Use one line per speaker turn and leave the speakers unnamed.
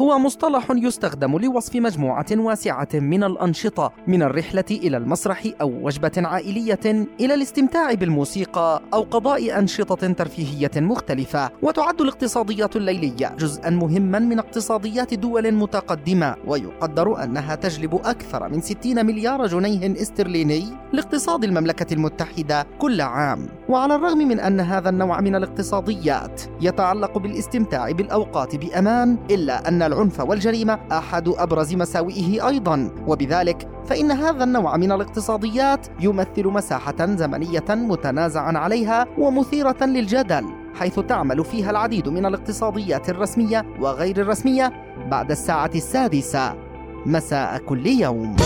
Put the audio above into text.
هو مصطلح يستخدم لوصف مجموعة واسعة من الأنشطة من الرحلة إلى المسرح أو وجبة عائلية إلى الاستمتاع بالموسيقى أو قضاء أنشطة ترفيهية مختلفة. وتعد الاقتصاديات الليلية جزءا مهما من اقتصاديات دول متقدمة. ويقدر أنها تجلب أكثر من 60 مليار جنيه استرليني لاقتصاد المملكة المتحدة كل عام. وعلى الرغم من أن هذا النوع من الاقتصاديات يتعلق بالاستمتاع بالأوقات بأمان إلا أن العنف والجريمة أحد أبرز مساوئه أيضا. وبذلك فإن هذا النوع من الاقتصاديات يمثل مساحة زمنية متنازعا عليها ومثيرة للجدل حيث تعمل فيها العديد من الاقتصاديات الرسمية وغير الرسمية بعد الساعة السادسة. مساء كل يوم.